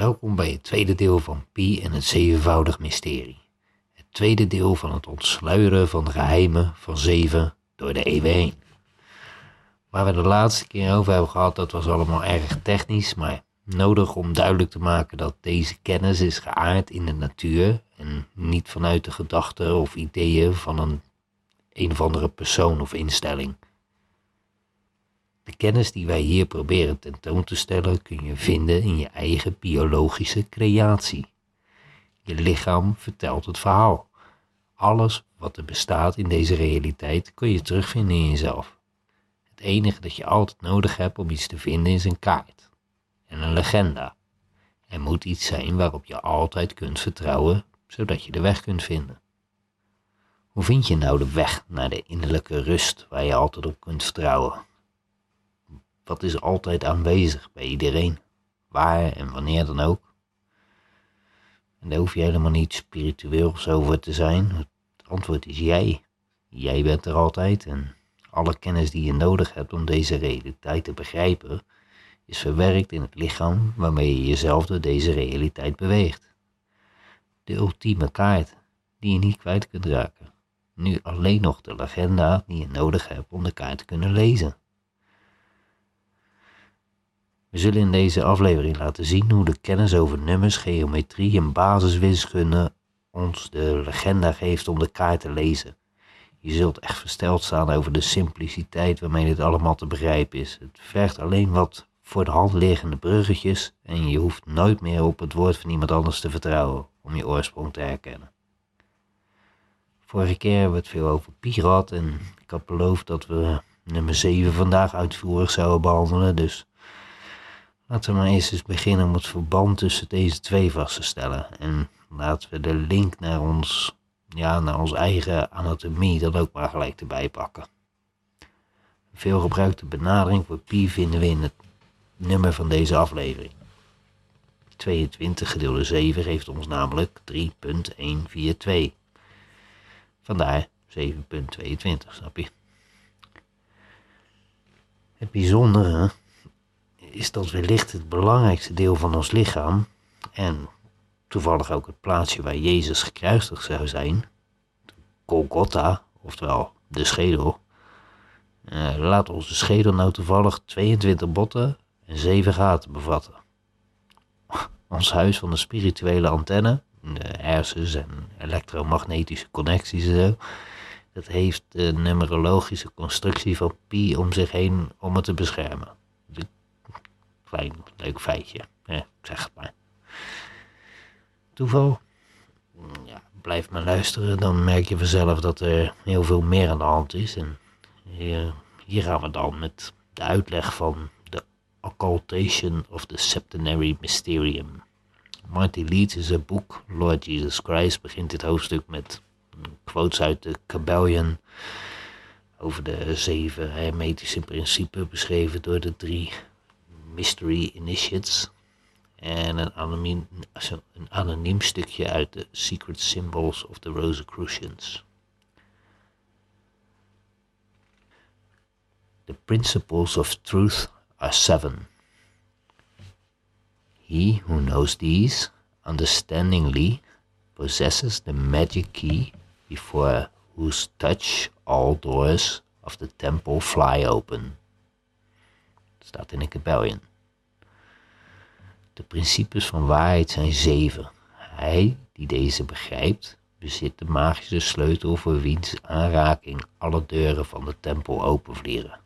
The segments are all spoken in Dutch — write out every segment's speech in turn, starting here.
Welkom bij het tweede deel van Pi en het zevenvoudig mysterie. Het tweede deel van het ontsluieren van de geheimen van zeven door de eeuwen heen. Waar we de laatste keer over hebben gehad, dat was allemaal erg technisch, maar nodig om duidelijk te maken dat deze kennis is geaard in de natuur en niet vanuit de gedachten of ideeën van een een of andere persoon of instelling. De kennis die wij hier proberen tentoon te stellen kun je vinden in je eigen biologische creatie. Je lichaam vertelt het verhaal. Alles wat er bestaat in deze realiteit kun je terugvinden in jezelf. Het enige dat je altijd nodig hebt om iets te vinden is een kaart en een legenda. Er moet iets zijn waarop je altijd kunt vertrouwen, zodat je de weg kunt vinden. Hoe vind je nou de weg naar de innerlijke rust waar je altijd op kunt vertrouwen? Wat is altijd aanwezig bij iedereen, waar en wanneer dan ook? En daar hoef je helemaal niet spiritueel of zo voor te zijn. Het antwoord is jij. Jij bent er altijd en alle kennis die je nodig hebt om deze realiteit te begrijpen, is verwerkt in het lichaam waarmee je jezelf door deze realiteit beweegt. De ultieme kaart die je niet kwijt kunt raken. Nu alleen nog de legenda die je nodig hebt om de kaart te kunnen lezen. We zullen in deze aflevering laten zien hoe de kennis over nummers, geometrie en basiswiskunde ons de legenda geeft om de kaart te lezen. Je zult echt versteld staan over de simpliciteit waarmee dit allemaal te begrijpen is. Het vergt alleen wat voor de hand liggende bruggetjes en je hoeft nooit meer op het woord van iemand anders te vertrouwen om je oorsprong te herkennen. Vorige keer hebben we het veel over Pi gehad en ik had beloofd dat we nummer 7 vandaag uitvoerig zouden behandelen, dus laten we maar eerst eens beginnen om het verband tussen deze twee vast te stellen. En laten we de link naar ons, ja, naar onze eigen anatomie dan ook maar gelijk erbij pakken. Een veelgebruikte benadering voor pi vinden we in het nummer van deze aflevering. 22 gedeelde 7 geeft ons namelijk 3.142. Vandaar 7.22, snap je? Het bijzondere is dat wellicht het belangrijkste deel van ons lichaam en toevallig ook het plaatsje waar Jezus gekruisigd zou zijn, Golgotha, oftewel de schedel, uh, laat onze schedel nou toevallig 22 botten en 7 gaten bevatten. Ons huis van de spirituele antenne, de hersens en elektromagnetische connecties en zo, dat heeft de numerologische constructie van pi om zich heen om het te beschermen. Klein leuk feitje, zeg het maar. Toeval? Ja, blijf maar luisteren, dan merk je vanzelf dat er heel veel meer aan de hand is. En hier, hier gaan we dan met de uitleg van The Occultation of the Septenary Mysterium. Marty Leeds in zijn boek Lord Jesus Christ begint dit hoofdstuk met quotes uit de Kabbalion over de zeven hermetische principes beschreven door de drie Mystery Initiates en een anoniem, een anoniem stukje uit de Secret Symbols of the Rosicrucians. The principles of truth are seven. He who knows these understandingly possesses the magic key before whose touch all doors of the temple fly open. Staat in een Kabbalion. De principes van waarheid zijn zeven. Hij die deze begrijpt, bezit de magische sleutel voor wiens aanraking alle deuren van de tempel openvliegen.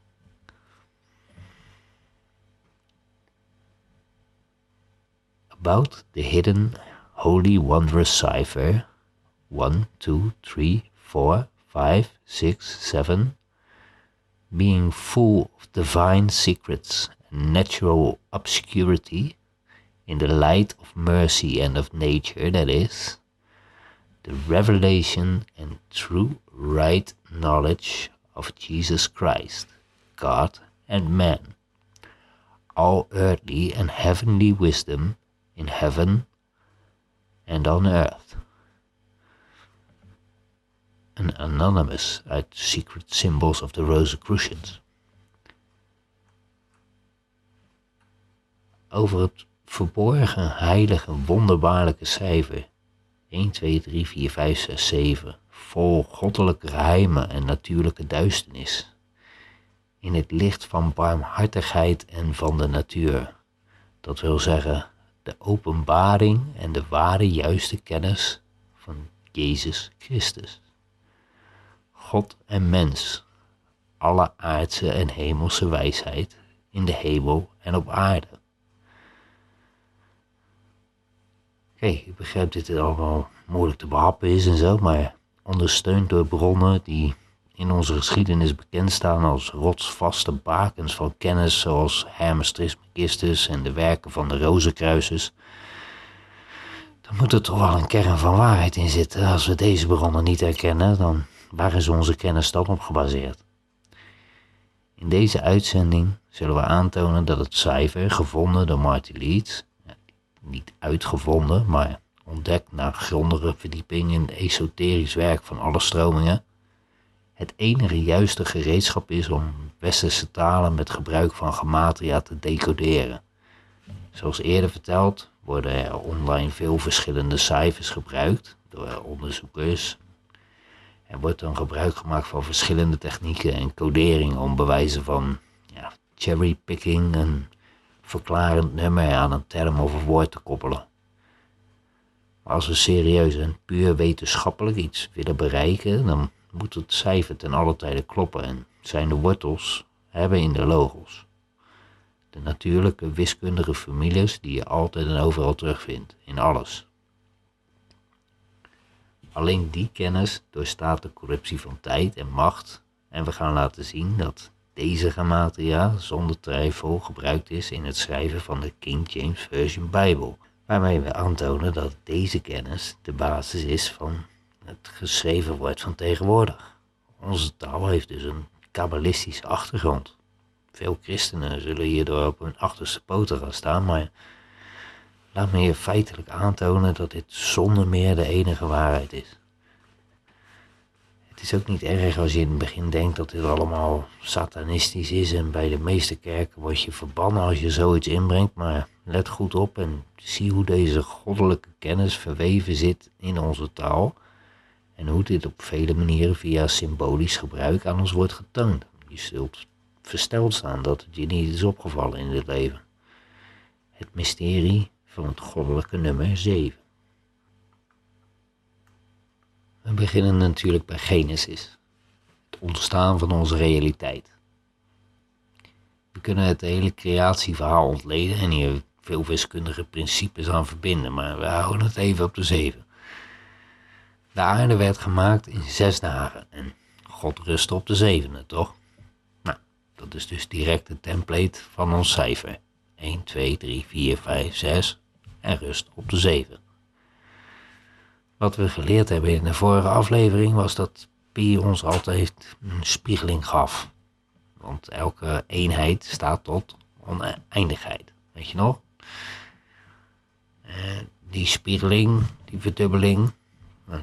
About the hidden holy wondrous cipher 1, 2, 3, 4, 5, 6, 7, being full of divine secrets and natural obscurity, in the light of mercy and of nature, that is, the revelation and true right knowledge of Jesus Christ, God and man, all earthly and heavenly wisdom in heaven and on earth. An anonymous uit Secret Symbols of the Rosicrucians. Over verborgen, heilige, wonderbaarlijke cijfer 1, 2, 3, 4, 5, 6, 7, vol goddelijke geheimen en natuurlijke duisternis, in het licht van barmhartigheid en van de natuur. Dat wil zeggen, de openbaring en de ware juiste kennis van Jezus Christus. God en mens, alle aardse en hemelse wijsheid in de hemel en op aarde. Oké, ik begrijp dat dit allemaal moeilijk te behappen is en zo, maar ondersteund door bronnen die in onze geschiedenis bekend staan als rotsvaste bakens van kennis zoals Hermes Trismegistus en de werken van de Rozenkruisers, dan moet er toch wel een kern van waarheid in zitten. Als we deze bronnen niet herkennen, dan waar is onze kennis dan op gebaseerd? In deze uitzending zullen we aantonen dat het cijfer gevonden door Marty Leeds, niet uitgevonden, maar ontdekt na grondige verdieping in esoterisch werk van alle stromingen, het enige juiste gereedschap is om westerse talen met gebruik van gematria te decoderen. Zoals eerder verteld worden er online veel verschillende cijfers gebruikt door onderzoekers. Er wordt dan gebruik gemaakt van verschillende technieken en coderingen om bewijzen van ja, cherrypicking een verklarend nummer aan een term of een woord te koppelen. Als we serieus en puur wetenschappelijk iets willen bereiken, dan moet het cijfer ten alle tijde kloppen en zijn de wortels hebben in de logos. De natuurlijke wiskundige formules die je altijd en overal terugvindt, in alles. Alleen die kennis doorstaat de corruptie van tijd en macht en we gaan laten zien dat deze gematria zonder twijfel gebruikt is in het schrijven van de King James Version Bijbel, waarmee we aantonen dat deze kennis de basis is van het geschreven woord van tegenwoordig. Onze taal heeft dus een kabbalistische achtergrond. Veel christenen zullen hierdoor op hun achterste poten gaan staan, maar laat me je feitelijk aantonen dat dit zonder meer de enige waarheid is. Is ook niet erg als je in het begin denkt dat dit allemaal satanistisch is en bij de meeste kerken word je verbannen als je zoiets inbrengt, maar let goed op en zie hoe deze goddelijke kennis verweven zit in onze taal en hoe dit op vele manieren via symbolisch gebruik aan ons wordt getoond. Je zult versteld staan dat het je niet is opgevallen in dit leven. Het mysterie van het goddelijke nummer 7. We beginnen natuurlijk bij Genesis, het ontstaan van onze realiteit. We kunnen het hele creatieverhaal ontleden en hier veel wiskundige principes aan verbinden, maar we houden het even op de zeven. De aarde werd gemaakt in zes dagen en God rustte op de zevende, toch? Nou, dat is dus direct de template van ons cijfer. 1, 2, 3, 4, 5, 6 en rust op de zeven. Wat we geleerd hebben in de vorige aflevering was dat pi ons altijd een spiegeling gaf. Want elke eenheid staat tot oneindigheid. Weet je nog? Uh, die spiegeling, die verdubbeling, nou,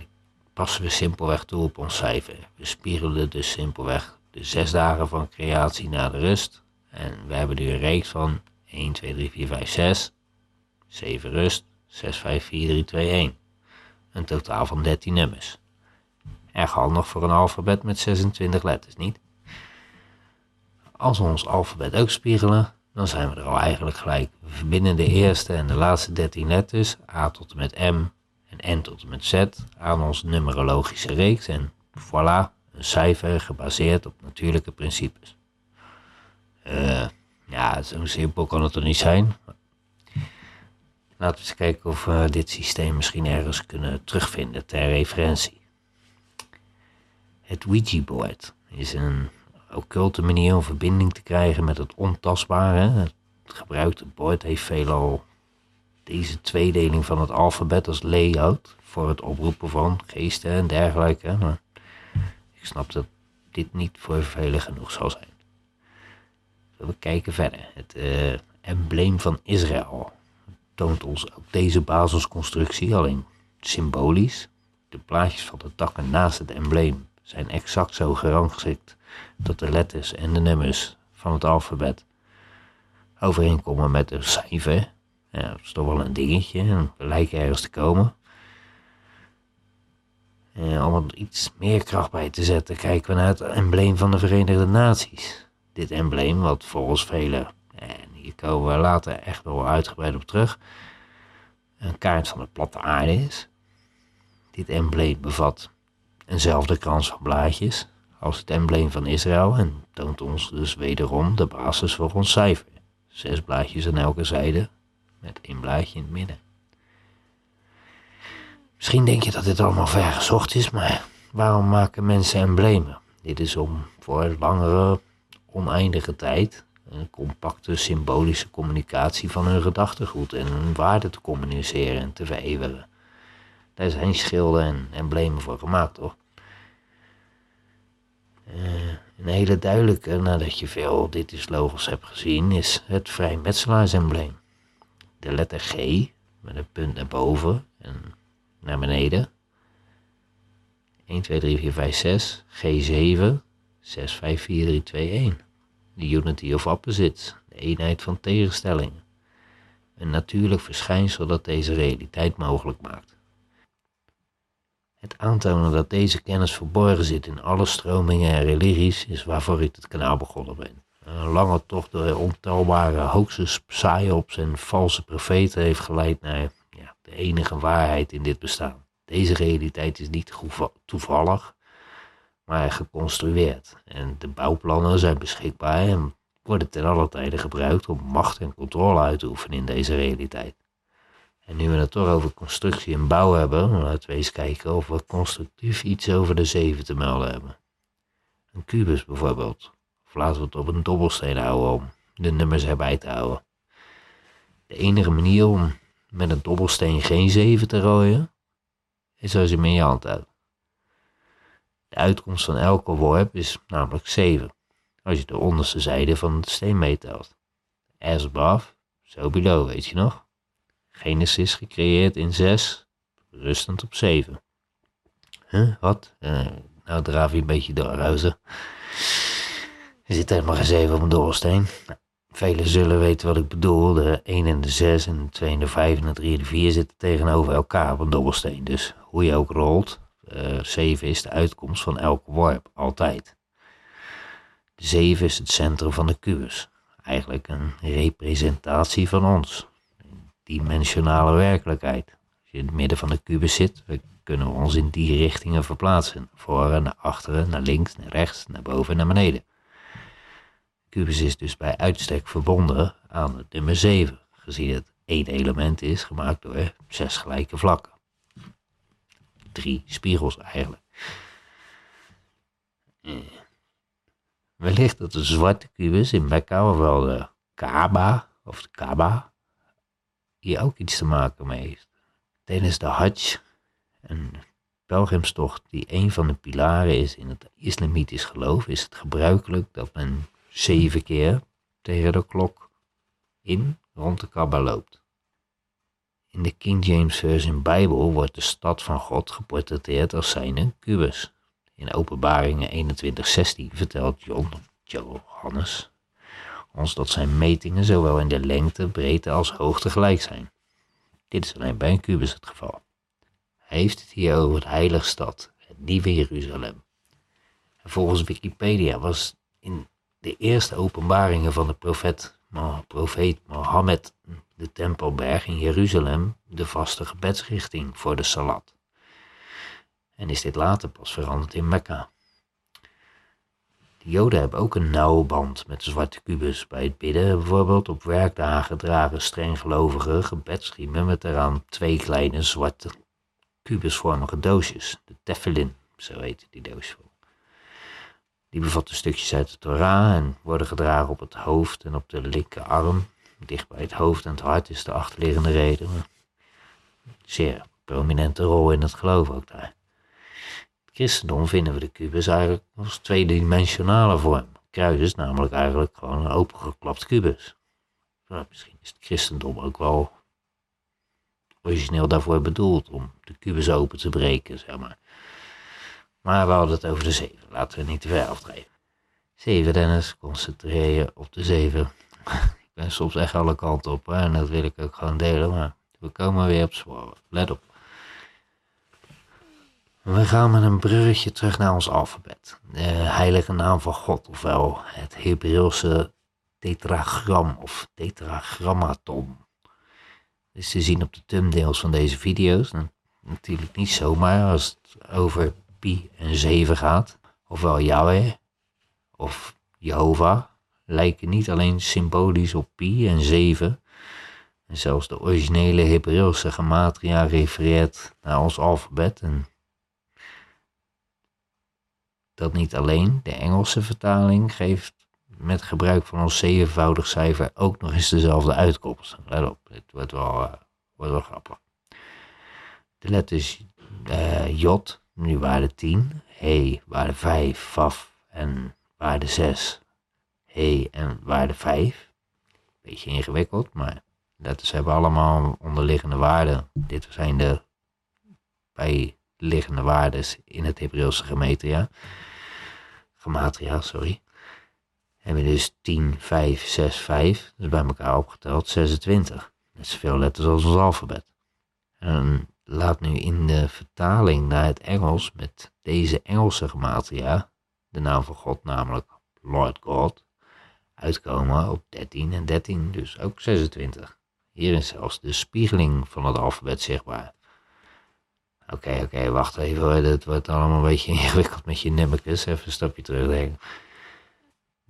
passen we simpelweg toe op ons cijfer. We spiegelen dus simpelweg de zes dagen van creatie naar de rust. En we hebben nu een reeks van 1, 2, 3, 4, 5, 6. 7 rust, 6, 5, 4, 3, 2, 1. Een totaal van 13 nummers. Erg handig voor een alfabet met 26 letters, niet? Als we ons alfabet ook spiegelen, dan zijn we er al eigenlijk gelijk. We verbinden de eerste en de laatste 13 letters, A tot en met M en N tot en met Z, aan onze numerologische reeks en voilà, een cijfer gebaseerd op natuurlijke principes. Uh, ja, zo simpel kan het er niet zijn. Laten we eens kijken of we dit systeem misschien ergens kunnen terugvinden ter referentie. Het Ouija-board is een occulte manier om verbinding te krijgen met het ontastbare. Het gebruikte bord heeft veelal deze tweedeling van het alfabet als layout voor het oproepen van geesten en dergelijke. Maar ik snap dat dit niet voor velen genoeg zal zijn. We kijken verder. Het uh, embleem van Israël toont ons ook deze basisconstructie, alleen symbolisch. De plaatjes van de takken naast het embleem zijn exact zo gerangschikt dat de letters en de nummers van het alfabet overeenkomen met een cijfer. Ja, dat is toch wel een dingetje. En we lijken ergens te komen. En om er iets meer kracht bij te zetten, kijken we naar het embleem van de Verenigde Naties. Dit embleem, wat volgens velen, en hier komen we later echt wel uitgebreid op terug, een kaart van de platte aarde is. Dit embleem bevat eenzelfde krans van blaadjes als het embleem van Israël en toont ons dus wederom de basis voor ons cijfer. Zes blaadjes aan elke zijde met één blaadje in het midden. Misschien denk je dat dit allemaal ver gezocht is, maar waarom maken mensen emblemen? Dit is om voor langere, oneindige tijd een compacte symbolische communicatie van hun gedachtegoed en hun waarde te communiceren en te vereeuwigen. Daar zijn schilden en emblemen voor gemaakt, toch? Uh, een hele duidelijke, nadat je veel dit is logos hebt gezien, is het vrijmetselaarsembleem. De letter G met een punt naar boven en naar beneden. 1, 2, 3, 4, 5, 6, G7, 6, 5, 4, 3, 2, 1. De unity of opposites, de eenheid van tegenstellingen. Een natuurlijk verschijnsel dat deze realiteit mogelijk maakt. Het aantonen dat deze kennis verborgen zit in alle stromingen en religies is waarvoor ik het kanaal begonnen ben. Een lange tocht door ontelbare hoaxes, psyops en valse profeten heeft geleid naar ja, de enige waarheid in dit bestaan. Deze realiteit is niet toevallig, maar geconstrueerd. En de bouwplannen zijn beschikbaar en worden ten alle tijde gebruikt om macht en controle uit te oefenen in deze realiteit. En nu we het toch over constructie en bouw hebben, laten we eens kijken of we constructief iets over de zeven te melden hebben. Een kubus bijvoorbeeld. Of laten we het op een dobbelsteen houden om de nummers erbij te houden. De enige manier om met een dobbelsteen geen zeven te rooien, is als je hem in je hand houdt. De uitkomst van elke worp is namelijk 7, als je de onderste zijde van de steen meetelt. As above, so below, weet je nog? Genesis gecreëerd in 6, rustend op 7. Huh, wat? Uh, nou draaf je een beetje door, ruizen. Er zit helemaal geen 7 op een dobbelsteen. Nou, velen zullen weten wat ik bedoel. De 1 en de 6 en de 2 en de 5 en de 3 en de 4 zitten tegenover elkaar op een dobbelsteen. Dus hoe je ook rolt, 7 is de uitkomst van elke worp, altijd. De 7 is het centrum van de kubus. Eigenlijk een representatie van ons dimensionale werkelijkheid. Als je in het midden van de kubus zit, kunnen we ons in die richtingen verplaatsen. Voren, naar achteren, naar links, naar rechts, naar boven en naar beneden. De kubus is dus bij uitstek verbonden aan het nummer 7, gezien het één element is gemaakt door zes gelijke vlakken. Drie spiegels eigenlijk. Eh. Wellicht dat de zwarte kubus in Mekka, ofwel de Kaaba, of de Kaaba, hier ook iets te maken mee heeft. Tijdens de Hajj, een pelgrimstocht die een van de pilaren is in het islamitisch geloof, is het gebruikelijk dat men zeven keer tegen de klok in rond de Kaaba loopt. In de King James Version Bijbel wordt de stad van God geportretteerd als zijn kubus. In Openbaringen 21:16 vertelt John, Johannes, ons dat zijn metingen zowel in de lengte, breedte als hoogte gelijk zijn. Dit is alleen bij een kubus het geval. Hij heeft het hier over de heilige stad, het nieuwe Jeruzalem. volgens Wikipedia was in de eerste openbaringen van de profeet, profeet Mohammed de Tempelberg in Jeruzalem de vaste gebedsrichting voor de Salat. En is dit later pas veranderd in Mekka. De Joden hebben ook een nauwe band met de zwarte kubus. Bij het bidden bijvoorbeeld op werkdagen dragen strenggelovigen gebedsriemen met eraan twee kleine zwarte kubusvormige doosjes. De tefillin, zo heet die doosjes. Die bevatten stukjes uit de Torah en worden gedragen op het hoofd en op de linkerarm. Dicht bij het hoofd en het hart is de achterliggende reden. Zeer prominente rol in het geloof ook daar christendom vinden we de kubus eigenlijk als tweedimensionale vorm. Kruis is namelijk eigenlijk gewoon een opengeklapt kubus. Misschien is het christendom ook wel origineel daarvoor bedoeld om de kubus open te breken, zeg maar. Maar we hadden het over de zeven. Laten we niet te ver afdrijven. Zeven, Dennis. Concentreer je op de zeven. ik ben soms echt alle kanten op hè, en dat wil ik ook gewoon delen, maar we komen weer op sporen. Let op. We gaan met een bruggetje terug naar ons alfabet. De heilige naam van God, ofwel het Hebreeuwse tetragram of tetragrammaton. Dit is te zien op de thumbnails van deze video's. natuurlijk niet zomaar als het over pi en 7 gaat. Ofwel Yahweh of Jehovah lijken niet alleen symbolisch op pi en 7. En zelfs de originele Hebreeuwse gematria refereert naar ons alfabet. En dat niet alleen, de Engelse vertaling geeft met gebruik van ons zevenvoudig cijfer ook nog eens dezelfde uitkomst. Let op, dit wordt wel, wel grappig. De letters uh, J, nu waarde 10, He, waarde 5, Faf en waarde 6, He en waarde 5. Beetje ingewikkeld, maar letters hebben allemaal onderliggende waarden. Dit zijn de bijliggende waarden in het Hebreeuwse gematria. Gematria, sorry hebben we dus 10, 5, 6, 5. Dus bij elkaar opgeteld 26. Net zoveel letters als ons alfabet. En laat nu in de vertaling naar het Engels met deze Engelse gematria, de naam van God namelijk Lord God, uitkomen op 13 en 13, dus ook 26. Hier is zelfs de spiegeling van het alfabet zichtbaar. Oké, oké, wacht even, het wordt allemaal een beetje ingewikkeld met je nimmerkus. Even een stapje terugdenken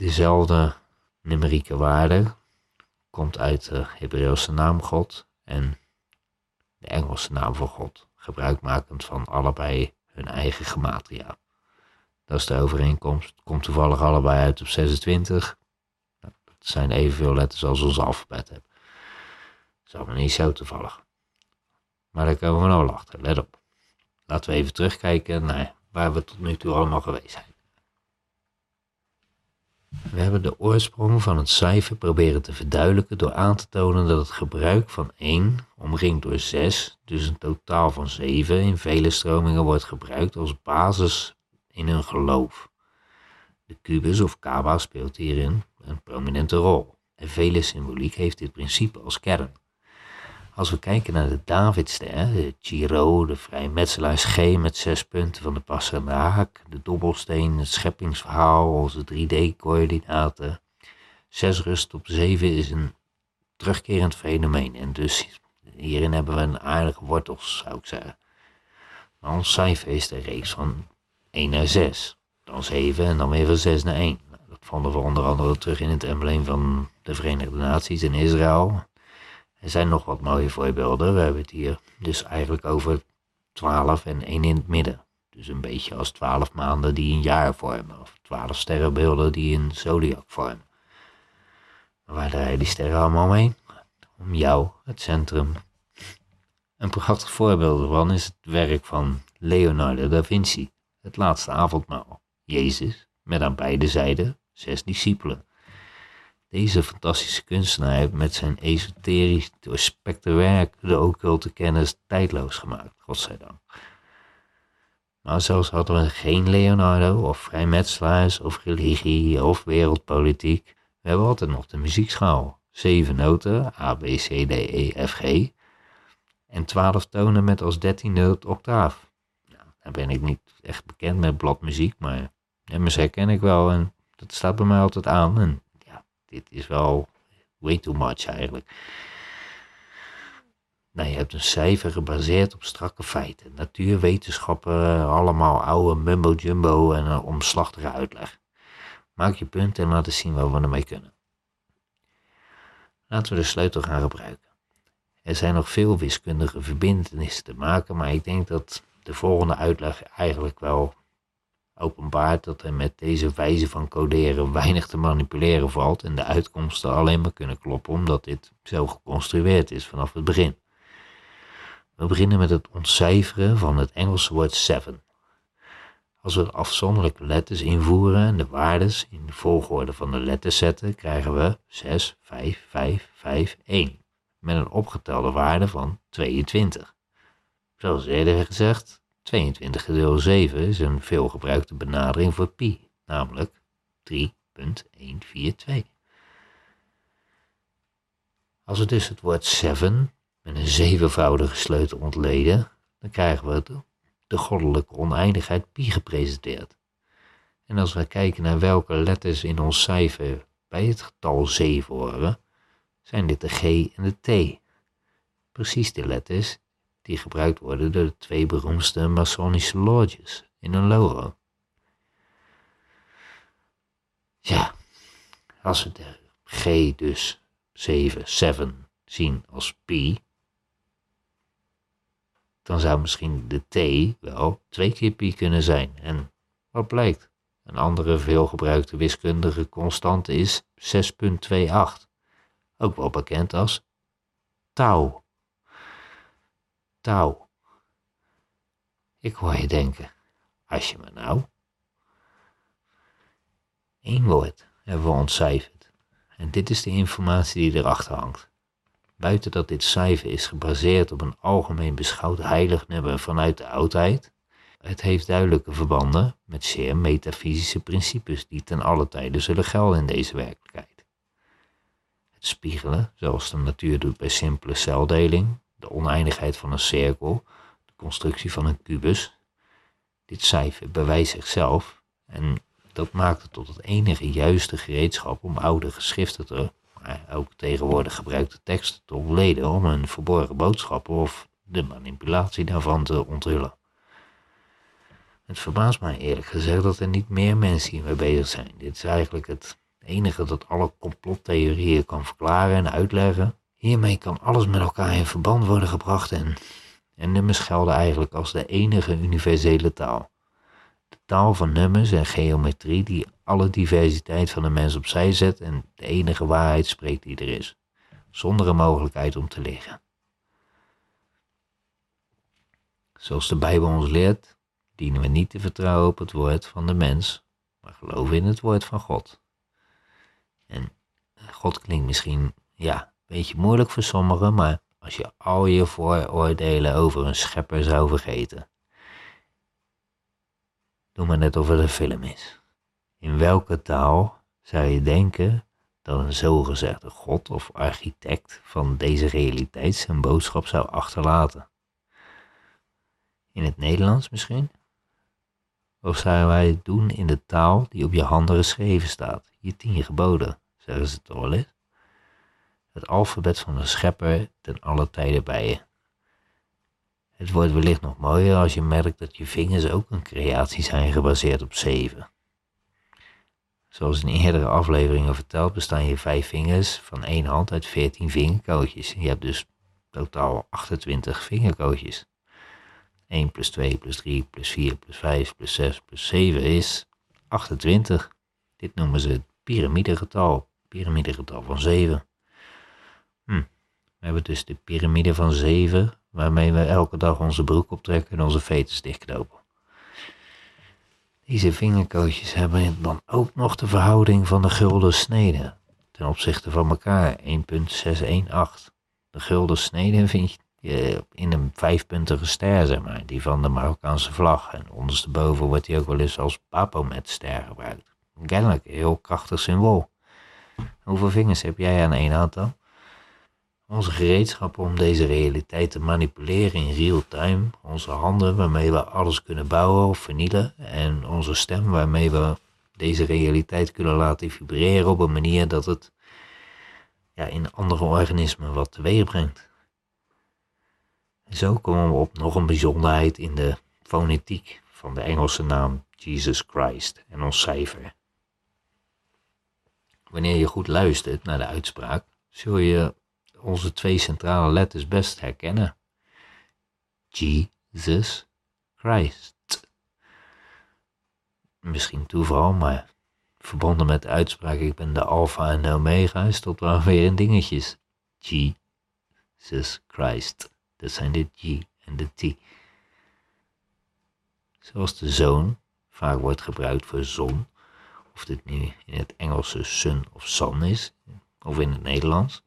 dezelfde numerieke waarde komt uit de Hebreeuwse naam God en de Engelse naam voor God, gebruikmakend van allebei hun eigen gematria. Dat is de overeenkomst. Komt toevallig allebei uit op 26. Nou, dat zijn evenveel letters als ons alfabet hebben. Dat is allemaal niet zo toevallig. Maar daar komen we nou achter. Let op. Laten we even terugkijken naar waar we tot nu toe allemaal geweest zijn. We hebben de oorsprong van het cijfer proberen te verduidelijken door aan te tonen dat het gebruik van 1 omringd door 6, dus een totaal van 7, in vele stromingen wordt gebruikt als basis in hun geloof. De kubus of kaba speelt hierin een prominente rol en vele symboliek heeft dit principe als kern. Als we kijken naar de Davidster, de Giro, de vrijmetselaars G met zes punten van de Passernaak, de dobbelsteen, het scheppingsverhaal, onze 3D-coördinaten. Zes rust op zeven is een terugkerend fenomeen en dus hierin hebben we een aardige wortels, zou ik zeggen. Ons cijfer is de reeks van 1 naar 6, dan 7 en dan weer van 6 naar 1. Nou, dat vonden we onder andere terug in het embleem van de Verenigde Naties in Israël. Er zijn nog wat mooie voorbeelden. We hebben het hier dus eigenlijk over 12 en 1 in het midden. Dus een beetje als 12 maanden die een jaar vormen. Of 12 sterrenbeelden die een zodiac vormen. Maar waar draaien die sterren allemaal mee? Om jou, het centrum. Een prachtig voorbeeld ervan is het werk van Leonardo da Vinci. Het laatste avondmaal. Jezus, met aan beide zijden zes discipelen. Deze fantastische kunstenaar met zijn esoterisch doorspekte werk de occulte kennis tijdloos gemaakt, godzijdank. Maar zelfs hadden we geen Leonardo of vrijmetselaars of religie of wereldpolitiek. We hebben altijd nog de muziekschaal. Zeven noten, A, B, C, D, E, F, G. En twaalf tonen met als dertiende octaaf. Nou, daar ben ik niet echt bekend met bladmuziek, maar MSR ken ik wel en dat staat bij mij altijd aan. En dit is wel way too much eigenlijk. Nou, je hebt een cijfer gebaseerd op strakke feiten. Natuurwetenschappen, allemaal oude mumbo-jumbo en een omslachtige uitleg. Maak je punt en laat eens zien wat we ermee kunnen. Laten we de sleutel gaan gebruiken. Er zijn nog veel wiskundige verbindenissen te maken, maar ik denk dat de volgende uitleg eigenlijk wel openbaart dat er met deze wijze van coderen weinig te manipuleren valt en de uitkomsten alleen maar kunnen kloppen omdat dit zo geconstrueerd is vanaf het begin. We beginnen met het ontcijferen van het Engelse woord seven. Als we afzonderlijke letters invoeren en de waardes in de volgorde van de letters zetten, krijgen we 6, 5, 5, 5, 1 met een opgetelde waarde van 22. Zoals eerder gezegd, 22 gedeeld 7 is een veelgebruikte benadering voor pi, namelijk 3.142. Als we dus het woord seven met een zevenvoudige sleutel ontleden, dan krijgen we de, de goddelijke oneindigheid pi gepresenteerd. En als we kijken naar welke letters in ons cijfer bij het getal 7 horen, zijn dit de G en de T. Precies de letters die gebruikt worden door de twee beroemdste masonische lodges in een logo. Ja, als we de G dus 7, 7 zien als pi, dan zou misschien de t wel twee keer pi kunnen zijn. En wat blijkt? Een andere veelgebruikte wiskundige constante is 6,28, ook wel bekend als tau. Tau. Ik hoor je denken, als je me nou. Eén woord hebben we ontcijferd. En dit is de informatie die erachter hangt. Buiten dat dit cijfer is gebaseerd op een algemeen beschouwd heilig nummer vanuit de oudheid, het heeft duidelijke verbanden met zeer metafysische principes die ten alle tijde zullen gelden in deze werkelijkheid. Het spiegelen, zoals de natuur doet bij simpele celdeling, de oneindigheid van een cirkel, de constructie van een kubus. Dit cijfer bewijst zichzelf en dat maakt het tot het enige juiste gereedschap om oude geschriften te, maar ook tegenwoordig gebruikte teksten te ontleden om hun verborgen boodschappen of de manipulatie daarvan te onthullen. Het verbaast mij eerlijk gezegd dat er niet meer mensen hiermee bezig zijn. Dit is eigenlijk het enige dat alle complottheorieën kan verklaren en uitleggen. Hiermee kan alles met elkaar in verband worden gebracht en, en nummers gelden eigenlijk als de enige universele taal. De taal van nummers en geometrie die alle diversiteit van de mens opzij zet en de enige waarheid spreekt die er is, zonder een mogelijkheid om te liggen. Zoals de Bijbel ons leert, dienen we niet te vertrouwen op het woord van de mens, maar geloven in het woord van God. En God klinkt misschien, ja, beetje moeilijk voor sommigen, maar als je al je vooroordelen over een schepper zou vergeten. Doe maar net of het een film is. In welke taal zou je denken dat een zogezegde God of architect van deze realiteit zijn boodschap zou achterlaten? In het Nederlands misschien? Of zouden wij het doen in de taal die op je handen geschreven staat, je tien geboden, zeggen ze toch wel eens? Het alfabet van de schepper ten alle tijden bij je. Het wordt wellicht nog mooier als je merkt dat je vingers ook een creatie zijn gebaseerd op zeven. Zoals in eerdere afleveringen verteld bestaan je vijf vingers van één hand uit veertien vingerkootjes. Je hebt dus totaal 28 vingerkootjes. 1 plus 2 plus 3 plus 4 plus 5 plus 6 plus 7 is 28. Dit noemen ze het piramidegetal, piramidegetal van 7. Hm. We hebben dus de piramide van 7, waarmee we elke dag onze broek optrekken en onze veters dichtknopen. Deze vingerkootjes hebben dan ook nog de verhouding van de gulden snede ten opzichte van elkaar, 1.618. De gulden snede vind je in een vijfpuntige ster, zeg maar, die van de Marokkaanse vlag. En ondersteboven wordt die ook wel eens als Bapomet-ster gebruikt. Kennelijk een heel krachtig symbool. Hoeveel vingers heb jij aan één hand dan? Onze gereedschappen om deze realiteit te manipuleren in real time, onze handen waarmee we alles kunnen bouwen of vernielen en onze stem waarmee we deze realiteit kunnen laten vibreren op een manier dat het ja, in andere organismen wat teweeg brengt. Zo komen we op nog een bijzonderheid in de fonetiek van de Engelse naam Jesus Christ en ons cijfer. Wanneer je goed luistert naar de uitspraak, zul je onze twee centrale letters best herkennen. Jesus Christ. Misschien toeval, maar verbonden met de uitspraak ik ben de alfa en de omega is tot wel weer in dingetjes. Jesus Christ. Dat zijn de G en de T. Zoals de zoon vaak wordt gebruikt voor zon, of dit nu in het Engelse sun of sun is, of in het Nederlands.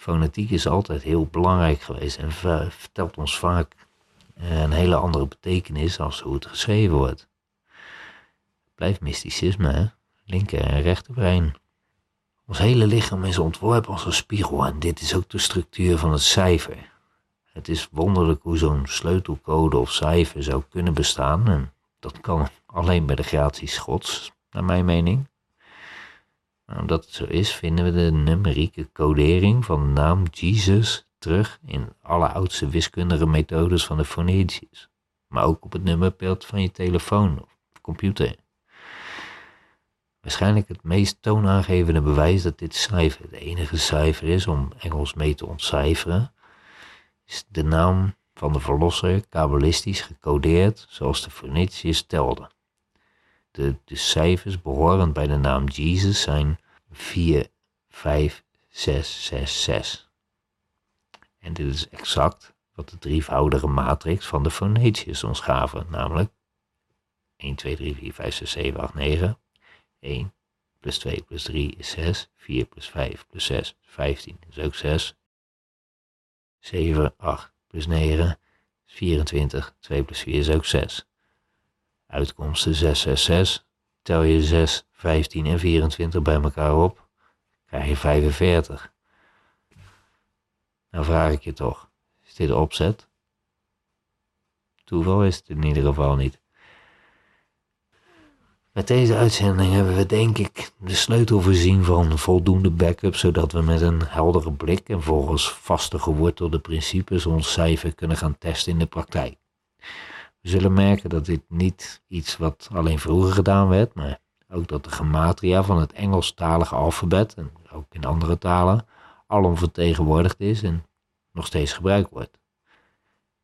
Fonetiek is altijd heel belangrijk geweest en vertelt ons vaak een hele andere betekenis als hoe het geschreven wordt. Blijft mysticisme, linker en rechterbrein. Ons hele lichaam is ontworpen als een spiegel en dit is ook de structuur van het cijfer. Het is wonderlijk hoe zo'n sleutelcode of cijfer zou kunnen bestaan en dat kan alleen bij de gratie Gods, naar mijn mening. Omdat het zo is, vinden we de numerieke codering van de naam Jesus terug in alle oudste wiskundige methodes van de Phoeniciërs, maar ook op het nummerbeeld van je telefoon of computer. Waarschijnlijk het meest toonaangevende bewijs dat dit cijfer het enige cijfer is om Engels mee te ontcijferen, is de naam van de verlosser kabbalistisch gecodeerd zoals de Phoeniciërs telden. De, cijfers behorend bij de naam Jesus zijn 4, 5, 6, 6, 6. En dit is exact wat de drievoudige matrix van de Phoeniciërs ons gaven, namelijk 1, 2, 3, 4, 5, 6, 7, 8, 9. 1 plus 2 plus 3 is 6. 4 plus 5 plus 6 is 15, is ook 6. 7, 8 plus 9 is 24. 2 plus 4 is ook 6. Uitkomsten 6, 6, 6. Tel je 6, 15 en 24 bij elkaar op, krijg je 45. Nou vraag ik je toch, is dit opzet? Toeval is het in ieder geval niet. Met deze uitzending hebben we denk ik de sleutel voorzien van voldoende backup, zodat we met een heldere blik en volgens vaste gewortelde principes ons cijfer kunnen gaan testen in de praktijk. Zullen merken dat dit niet iets wat alleen vroeger gedaan werd, maar ook dat de gematria van het Engelstalige alfabet, en ook in andere talen, alom vertegenwoordigd is en nog steeds gebruikt wordt.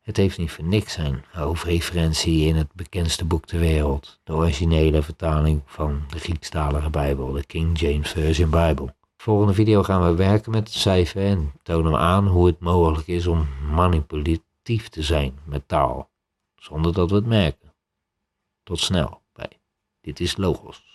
Het heeft niet voor niks zijn hoofdreferentie in het bekendste boek ter wereld, de originele vertaling van de Griekstalige Bijbel, de King James Version Bijbel. Volgende video gaan we werken met het cijfer en tonen we aan hoe het mogelijk is om manipulatief te zijn met taal, zonder dat we het merken. Tot snel bij Dit is Logos.